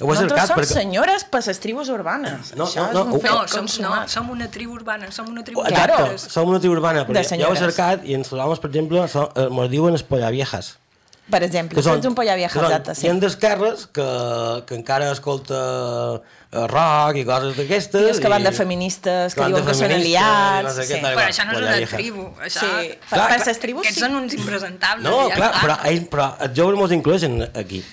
Speaker 2: Ho he
Speaker 6: Nosaltres
Speaker 2: cercat
Speaker 6: som
Speaker 2: perquè...
Speaker 6: senyores per les tribus urbanes.
Speaker 2: No,
Speaker 6: Això
Speaker 2: no, no,
Speaker 6: és un fet
Speaker 4: No, som, no, som una tribu urbana, som una tribu
Speaker 2: Exacte,
Speaker 4: de senyores.
Speaker 2: som una tribu urbana,
Speaker 6: De
Speaker 2: perquè jo ho he cercat i en els homes, per exemple, so, eh, mos diuen espollaviejas.
Speaker 6: Per exemple, tu ets un polla vieja,
Speaker 2: que són
Speaker 6: exacte, sí.
Speaker 2: gent d'esquerres que, que encara escolta eh, rock i coses d'aquestes.
Speaker 6: Tios que van de feministes, que
Speaker 2: van
Speaker 6: diuen que són aliats,
Speaker 2: no sé
Speaker 6: sí.
Speaker 4: Però això no és una tribu. Això...
Speaker 6: Sí,
Speaker 2: Clar,
Speaker 6: per, per
Speaker 2: clar.
Speaker 6: les tribus
Speaker 4: Aquests
Speaker 6: sí.
Speaker 4: són uns impresentables.
Speaker 2: No,
Speaker 4: ja
Speaker 2: clar, però, ells, però els joves mos incloeixen aquí.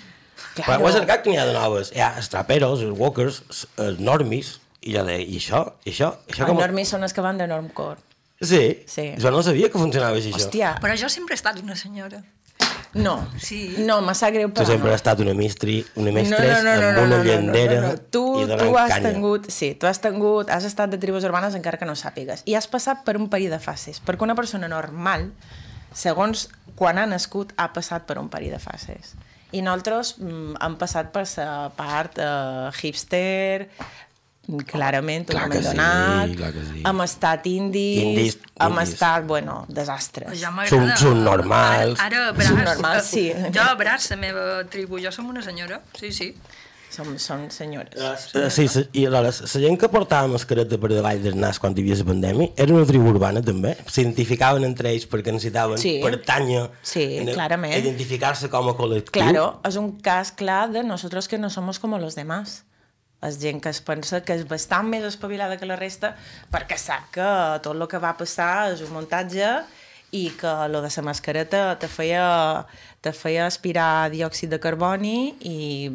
Speaker 6: Claro.
Speaker 2: Però ho he cercat que n'hi ha de noves. Hi ha els traperos, els walkers, els- els normis, i jo deia, i això? I això? I això
Speaker 6: Els
Speaker 2: com...
Speaker 6: normis són els que van de normcore.
Speaker 2: Sí?
Speaker 6: Sí.
Speaker 2: Jo no sabia que funcionava així, això.
Speaker 6: Hòstia,
Speaker 4: Però jo sempre he estat una senyora.
Speaker 6: no.
Speaker 4: Sí.
Speaker 6: No, me sap greu,
Speaker 2: Tu
Speaker 6: però
Speaker 2: sempre
Speaker 6: no.
Speaker 2: has estat una mistri, una
Speaker 6: No,
Speaker 2: mestres
Speaker 6: no, no, no,
Speaker 2: amb
Speaker 6: no,
Speaker 2: una
Speaker 6: no, no,
Speaker 2: llandera
Speaker 6: no, no. Tu,
Speaker 2: i
Speaker 6: tu has
Speaker 2: canya.
Speaker 6: tingut, sí, tu has tingut, has estat de tribus urbanes encara que no sàpigues, i has passat per un període de fases, perquè una persona normal, segons quan ha nascut, ha passat per un període de fases. I nosaltres mm, hem passat per la part eh, hipster, clarament,
Speaker 2: Clar
Speaker 6: totalment
Speaker 2: que sí,
Speaker 6: donat,
Speaker 2: clar sí.
Speaker 6: hem estat indis,
Speaker 2: Indis,
Speaker 6: hem
Speaker 2: indis.
Speaker 6: estat, bueno, desastres.
Speaker 4: Ja
Speaker 2: Són,
Speaker 4: m'agrada.
Speaker 2: són normals.
Speaker 4: Ara, ara abraç,
Speaker 6: Subnormal, sí.
Speaker 4: Jo abraç la meva tribu, jo som una senyora, sí, sí.
Speaker 6: Som, són senyores.
Speaker 2: Eh, Sí, sí, i aleshores, la gent que portava mascareta per davall del nas quan hi havia la pandèmia era una tribu urbana també, s'identificaven entre ells perquè necessitaven
Speaker 6: Sí.
Speaker 2: pertànyer,
Speaker 6: Sí,
Speaker 2: en-
Speaker 6: clarament.
Speaker 2: identificar-se com a col·lectiu.
Speaker 6: Claro, és un cas clar de nosotros que no somos como los demás. És gent que es pensa que és bastant més espavilada que la resta perquè sap que tot el que va passar és un muntatge i que lo de la mascareta te feia, te feia aspirar diòxid de carboni i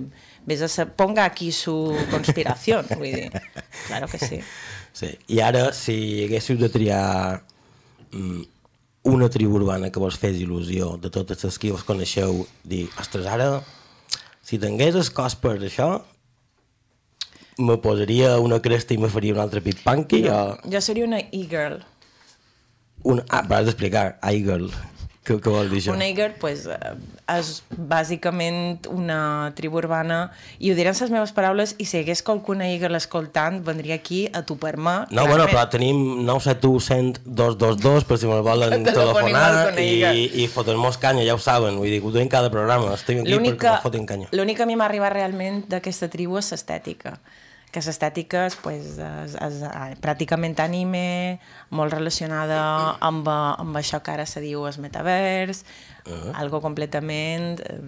Speaker 6: vés a ser, ponga aquí su conspiració, vull dir, claro que sí.
Speaker 2: Sí. I ara, si haguéssiu de triar mm, una tribu urbana que vos fes il·lusió de totes les que vos coneixeu, dir, ostres, ara, si tingués el cos per això, me posaria una cresta i me faria un altre pit punky o
Speaker 6: Jo seria una e-girl.
Speaker 2: una... Ah, però has d'explicar, iGirl. Què, què vol dir això?
Speaker 6: Una Eiger pues, eh, és bàsicament una tribu urbana i ho diré en les meves paraules i si hagués qualcuna Eiger escoltant vendria aquí a topar-me.
Speaker 2: No, bueno, però tenim 971 100 222 per si me volen *laughs* telefonar i, i foten-nos canya, ja ho saben, vull dir, ho duim cada programa, estic aquí perquè me foten canya.
Speaker 6: l'únic que a mi m'ha arribat realment d'aquesta tribu és l'estètica que l'estètica és, pues, és, és, eh, pràcticament anime, molt relacionada amb, eh, amb això que ara se diu el metavers,
Speaker 2: Uh-huh.
Speaker 6: algo completament eh,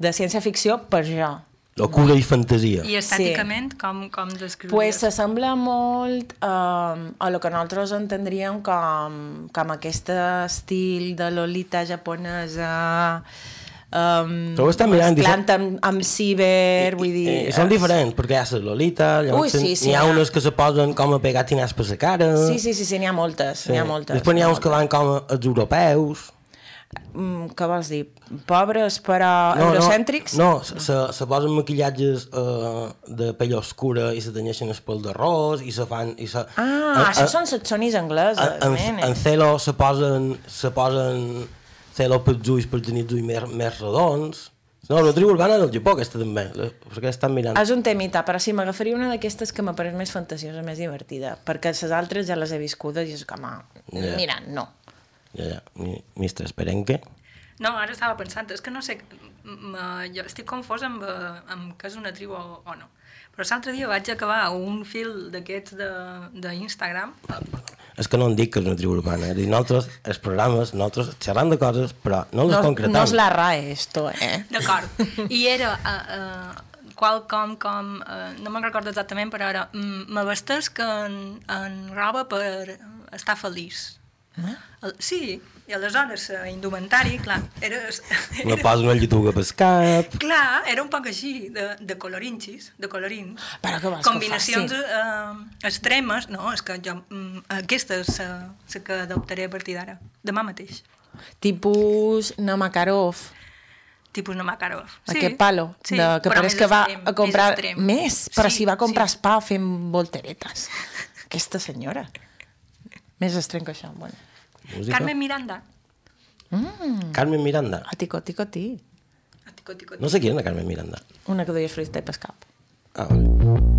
Speaker 6: de ciència-ficció per jo.
Speaker 2: Locura i fantasia.
Speaker 4: I estèticament, sí. com, com descriuries?
Speaker 6: Pues s'assembla molt um, a lo que nosaltres entendríem com, com aquest estil de Lolita japonesa um,
Speaker 2: Però ho estan mirant,
Speaker 6: mesclant amb, amb ciber, vull dir...
Speaker 2: Eh, són diferents, perquè hi ha les Lolita, llavors
Speaker 6: Ui, sí, sí,
Speaker 2: n'hi ha
Speaker 6: ha.
Speaker 2: unes que se posen com a pegar tinars per la cara.
Speaker 6: Sí, sí, sí, sí n'hi ha moltes, n'hi ha moltes.
Speaker 2: Després n'hi ha uns que van com els europeus.
Speaker 6: Mm, què vols dir? Pobres però eurocèntrics?
Speaker 2: No, no se, se posen maquillatges uh, de pell oscura i se tenyeixen el pèl d'arròs i se fan... I se,
Speaker 6: Ah,
Speaker 2: en-
Speaker 6: això
Speaker 2: en-
Speaker 6: són setsonis angleses,
Speaker 2: en,
Speaker 6: nene.
Speaker 2: en celo se posen, se posen celo pels ulls per tenir ulls més, més redons. No, la tribu urbana del Japó, aquesta també, perquè estan mirant.
Speaker 6: És un temita, però sí, m'agafaria una d'aquestes que m'ha pareix més fantasiosa, més divertida, perquè les altres ja les he viscudes i és com, ah,
Speaker 2: Ja.
Speaker 6: mira, no.
Speaker 2: Ja, ja, mi- Mistres Perenque.
Speaker 4: No, ara estava pensant, és que no sé, jo estic confós amb, eh, amb què és una tribu o, o no. Però l'altre dia vaig acabar un fil d'aquests de- d'Instagram
Speaker 2: És que no en dic que és una tribu urbana. És dir, nosaltres, els programes, nosaltres xerrant de coses, però no les
Speaker 6: no,
Speaker 2: concretem.
Speaker 6: no és la RAE, esto, eh?
Speaker 4: D'acord. *laughs* I era uh, uh, qualcom com, uh, no me'n recordo exactament, però era, mm, me vesteix que en, en roba per estar feliç.
Speaker 6: Eh?
Speaker 4: El, sí, i aleshores la indumentari, clar, era,
Speaker 2: Me
Speaker 4: era,
Speaker 2: una lletuga pel cap.
Speaker 4: clar, era un poc així, de, de colorinxis, de colorins.
Speaker 6: Però què vols que
Speaker 4: Combinacions
Speaker 6: faci?
Speaker 4: eh, extremes, no, és que jo, mm, aquesta és la la que adoptaré a partir d'ara, demà mateix.
Speaker 6: Tipus Namakarov,
Speaker 4: Tipus Namakarov.
Speaker 6: aquest palo,
Speaker 4: sí,
Speaker 6: de, que
Speaker 4: però
Speaker 6: pareix que va
Speaker 4: extrem,
Speaker 6: a comprar
Speaker 4: més,
Speaker 6: més, però
Speaker 4: Sí,
Speaker 6: si va a comprar
Speaker 4: sí.
Speaker 6: spa fent volteretes. Aquesta senyora. Més estrany que això, bueno.
Speaker 2: Música.
Speaker 4: Carmen Miranda.
Speaker 6: Mm.
Speaker 2: Carmen Miranda.
Speaker 6: A tico, tico, ti.
Speaker 4: Tico, tico,
Speaker 2: No sé qui era la Carmen Miranda.
Speaker 6: Una que duia fruita i pescap.
Speaker 2: Ah, vale.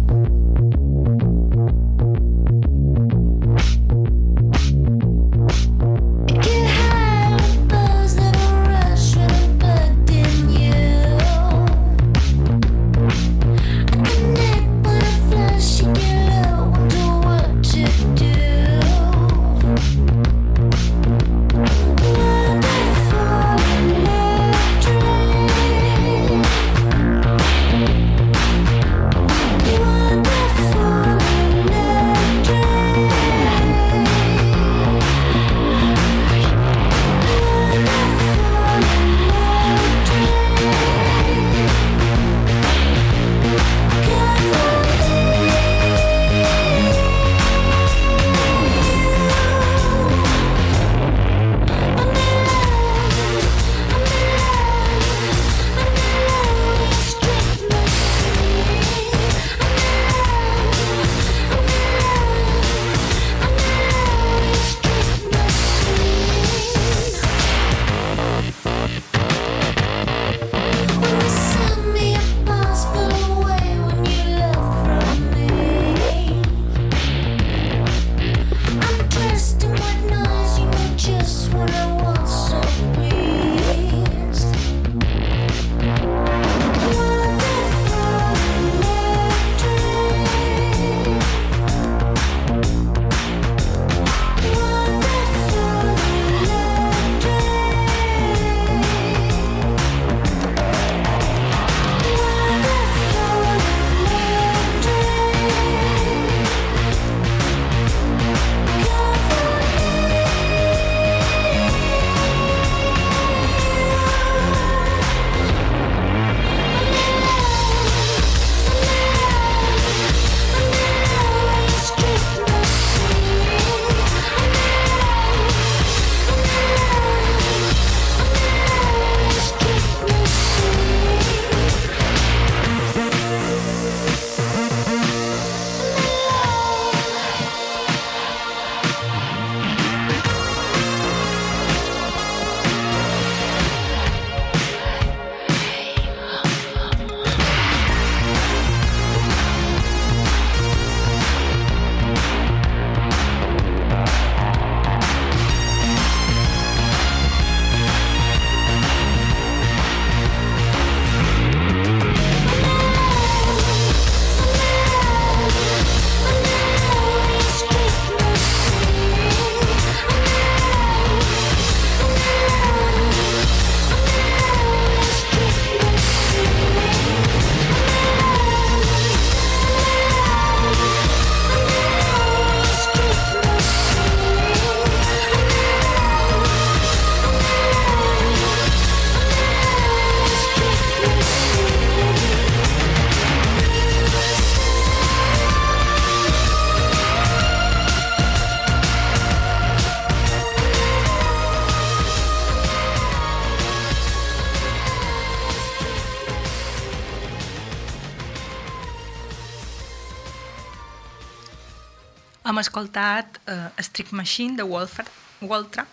Speaker 4: Escoltat uh, Strict Machine de Wolfra- Waltrap.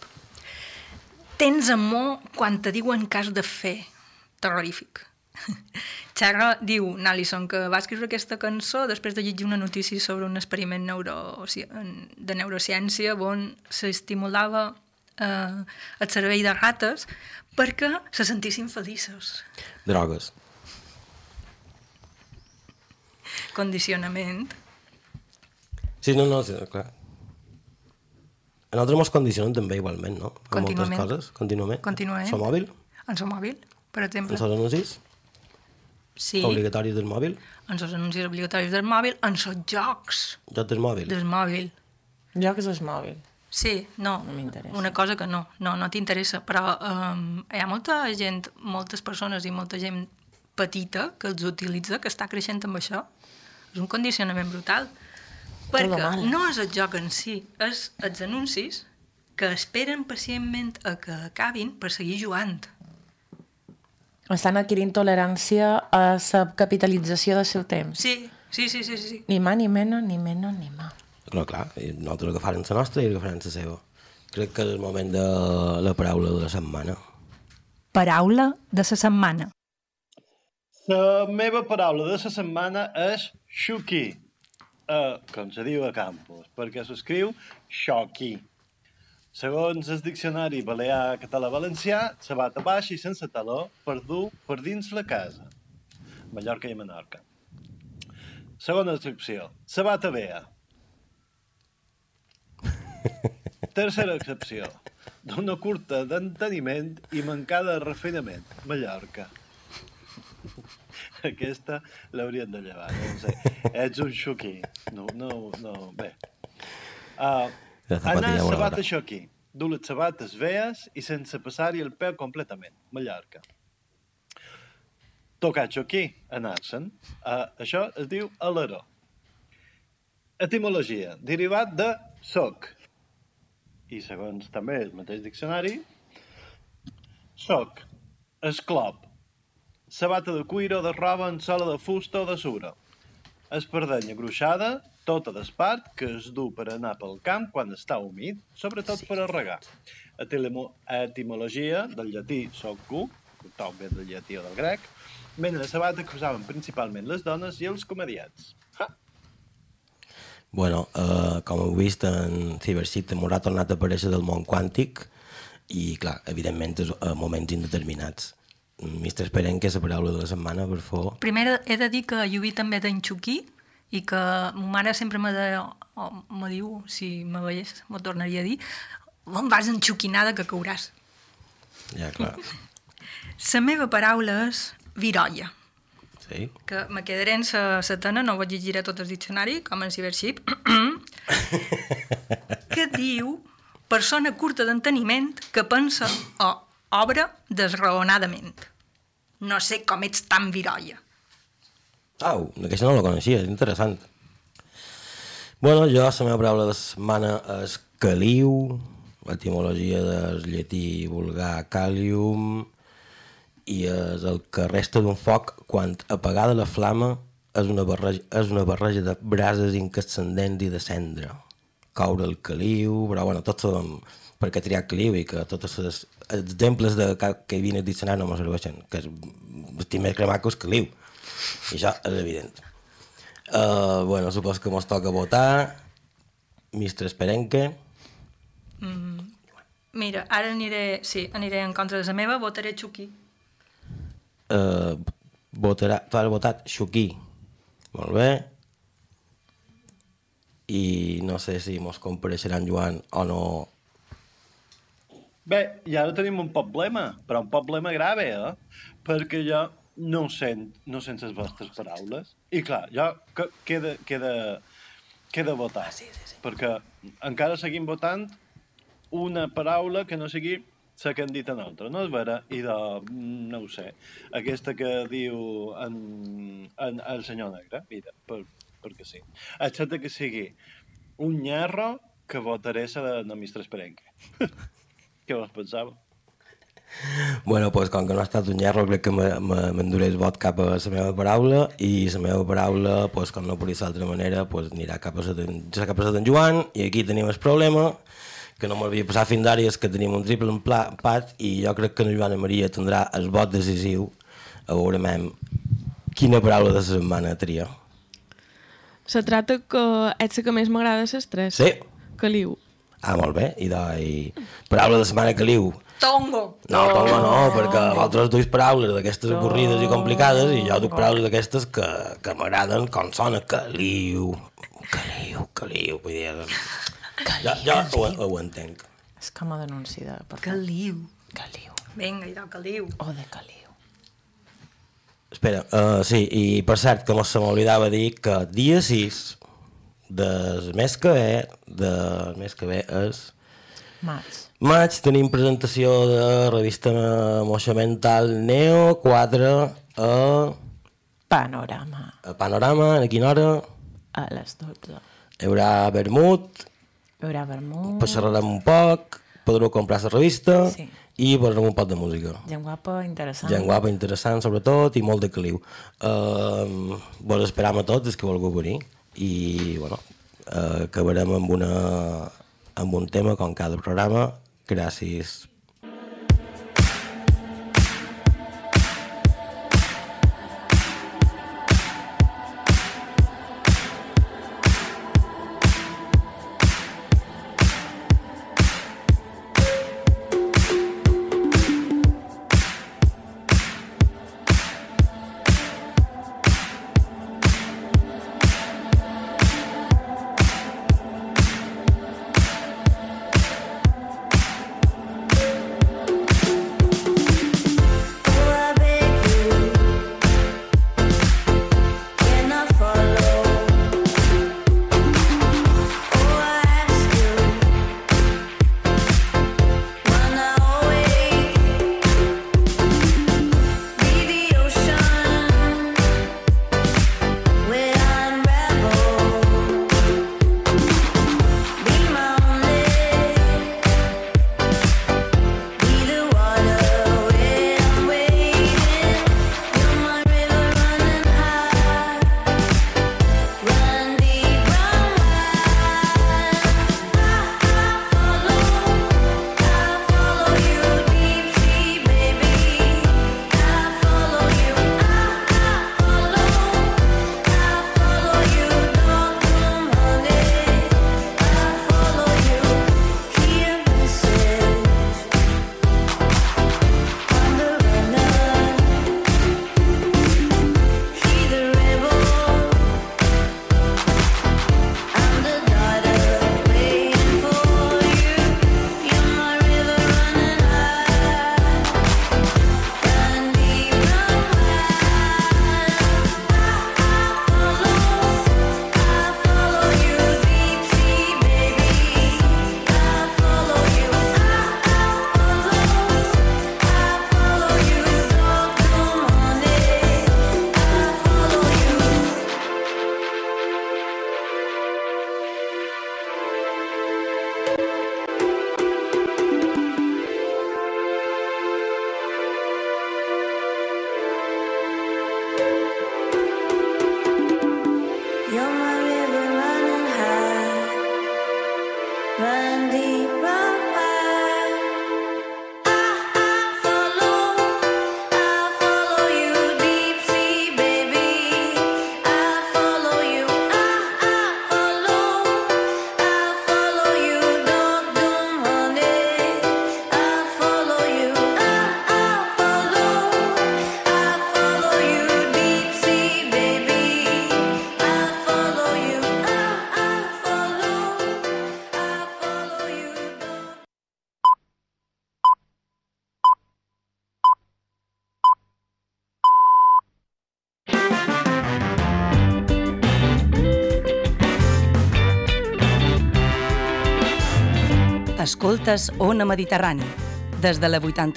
Speaker 4: Tens amor quan te diuen que has de fer. Terrorífic. *laughs* Xarra diu, Nalison, que va escriure aquesta cançó després de llegir una notícia sobre un experiment neuro, de neurociència on s'estimulava eh, el cervell de rates perquè se sentissin feliços.
Speaker 2: Drogues.
Speaker 4: Condicionament.
Speaker 2: Sí, no, no, sí, clar. A nosaltres mos condicionen també igualment, no? Amb moltes coses, contínuament.
Speaker 4: Contínuament.
Speaker 2: El mòbil,
Speaker 4: En el mòbil, per exemple.
Speaker 2: els anuncis
Speaker 4: Sí,
Speaker 2: obligatoris del mòbil,
Speaker 4: en els anuncis obligatoris del mòbil, en els jocs
Speaker 2: jocs del mòbil.
Speaker 4: del mòbil.
Speaker 6: Jocs al mòbil.
Speaker 4: Sí, no,
Speaker 6: No m'interessa.
Speaker 4: una cosa que no, no, no t'interessa, però um, hi ha molta gent, moltes persones i molta gent petita que els utilitza, que està creixent amb això. És un condicionament brutal. Perquè no és el joc en si, és els anuncis que esperen pacientment a que acabin per seguir jugant.
Speaker 6: Estan adquirint tolerància a la capitalització del seu temps.
Speaker 4: Sí, sí, sí, sí, sí.
Speaker 6: Ni más, ni menos, ni menos, ni más.
Speaker 2: No, clar, i nosaltres agafarem la nostra i agafarem la seva. Crec que és el moment de la paraula de la setmana.
Speaker 4: Paraula de la setmana.
Speaker 3: La meva paraula de la setmana és xuqui, uh, com se diu a campus, perquè s'escriu xoqui. Segons el diccionari balear català valencià, sabata baixa i sense taló per dur per dins la casa. Mallorca i Menorca. Segona excepció, sabata vea. Tercera excepció, d'una curta d'enteniment i mancada de refinament. Mallorca. Aquesta l'haurien de llevar, no sé. Ets un xuquí. No, no, no, bé. Uh, anar a sabata xoquí. Dur les sabates vees i sense passar-hi el peu completament. Mallorca. Tocar xoquí, anar-se'n. Uh, això es diu aleró. Etimologia, derivat de soc. I segons també el mateix diccionari, soc, esclop, sabata de cuir o de roba en sola de fusta o de sura. Espardenya gruixada, tota d'espart, que es du per anar pel camp quan està humit, sobretot per a regar. Etimologia del llatí socu, toc ve del llatí o del grec, mena de sabata que usaven principalment les dones i els comediats. Ha!
Speaker 2: Bueno, eh, com heu vist, en Cybercity m'haurà tornat a aparèixer del món quàntic i, clar, evidentment, és a moments indeterminats. Mister Esperen, que és la paraula de la setmana, per favor.
Speaker 4: Primer he de dir que Lluví també d'en Xuquí i que ma mare sempre me, de, o me diu, si me veiés, m'ho tornaria a dir, on vas enxuquinada que cauràs.
Speaker 2: Ja, clar. *laughs*
Speaker 4: La meva paraula és virolla,
Speaker 2: Sí.
Speaker 4: que me quedaré en la setana, no vaig llegiré tot el diccionari, com en Cybership, *laughs* que diu persona curta d'enteniment que pensa o obra desraonadament. No sé com ets tan virolla.
Speaker 2: Au, aquesta no la coneixia, és interessant. Bueno, jo, la meva paraula de setmana és caliu, etimologia del llatí vulgar calium, i és el que resta d'un foc quan apagada la flama és una barreja, és una barreja de brases incascendents i de cendra. Coure el caliu, però bueno, tots sabem per què triar caliu i que tots els exemples de que, que hi havia al diccionari no me serveixen, que és, estic més cremat que el caliu. I això és evident. Uh, bueno, supos que mos toca votar. Mistre Esperenque.
Speaker 4: Mm, mira, ara aniré, sí, aniré en contra de la meva, votaré Xuquí.
Speaker 2: Uh, votarà, tu has votat Xuquí. Molt bé. I no sé si mos compareixeran Joan o no.
Speaker 3: Bé, i ara tenim un problema, però un problema grave, eh? Perquè jo no sent, no sent les vostres paraules. I clar, jo que, queda, queda, queda votar. Sí, sí, sí. Perquè encara seguim votant una paraula que no sigui la que han dit en altra, no és vera? I de, no ho sé, aquesta que diu en, en, el senyor negre, mira, per, perquè sí. Excepte que sigui un nyerro que votaré la de, de Mistre Esperenque. *laughs* Què vos pensava?
Speaker 2: Bueno, pues, com que no ha estat un llerro, crec que me- me- m'enduré el vot cap a la meva paraula i la meva paraula, pues, com no podria ser d'altra manera, pues, anirà cap a a d'en Joan i aquí tenim el problema que no m'havia passat fins ara i és que tenim un triple empat i jo crec que en Joana Maria tindrà el vot decisiu a veure mem, quina paraula de la setmana tria.
Speaker 17: Se trata que ets la que més m'agrada les tres.
Speaker 2: Sí.
Speaker 17: Caliu.
Speaker 2: Ah, molt bé. I, de, i paraula de setmana que liu.
Speaker 4: Tongo.
Speaker 2: No, tongo no, perquè vosaltres duis paraules d'aquestes avorrides i complicades i jo duc paraules d'aquestes que, que m'agraden com sona caliu, caliu, caliu, vull dir... Jo, jo ho, ho entenc.
Speaker 6: És com a denunci de... Per
Speaker 4: Caliu.
Speaker 6: Caliu.
Speaker 4: Vinga, idò, caliu.
Speaker 6: O de caliu.
Speaker 2: Espera, uh, sí, i per cert, que no se m'oblidava dir que dia 6 del mes que ve, del mes que ve és
Speaker 6: Maig.
Speaker 2: maig, tenim presentació de revista Moixa Mental Neo 4 a,
Speaker 6: Panorama.
Speaker 2: a Panorama, a quina hora?
Speaker 6: A les 12.
Speaker 2: Hi haurà vermut,
Speaker 6: Hi haurà vermut.
Speaker 2: passarem un poc, podreu comprar la revista
Speaker 6: Sí.
Speaker 2: i posarem un poc de música.
Speaker 6: Gent guapa, interessant.
Speaker 2: Gent guapa, interessant, sobretot, i molt de caliu. Uh, vos esperam a tots els que vulgueu venir i, bueno, uh, acabarem amb, una, amb un tema, com cada programa. Gràcies.
Speaker 8: Escoltes Ona Mediterrani, des de la 80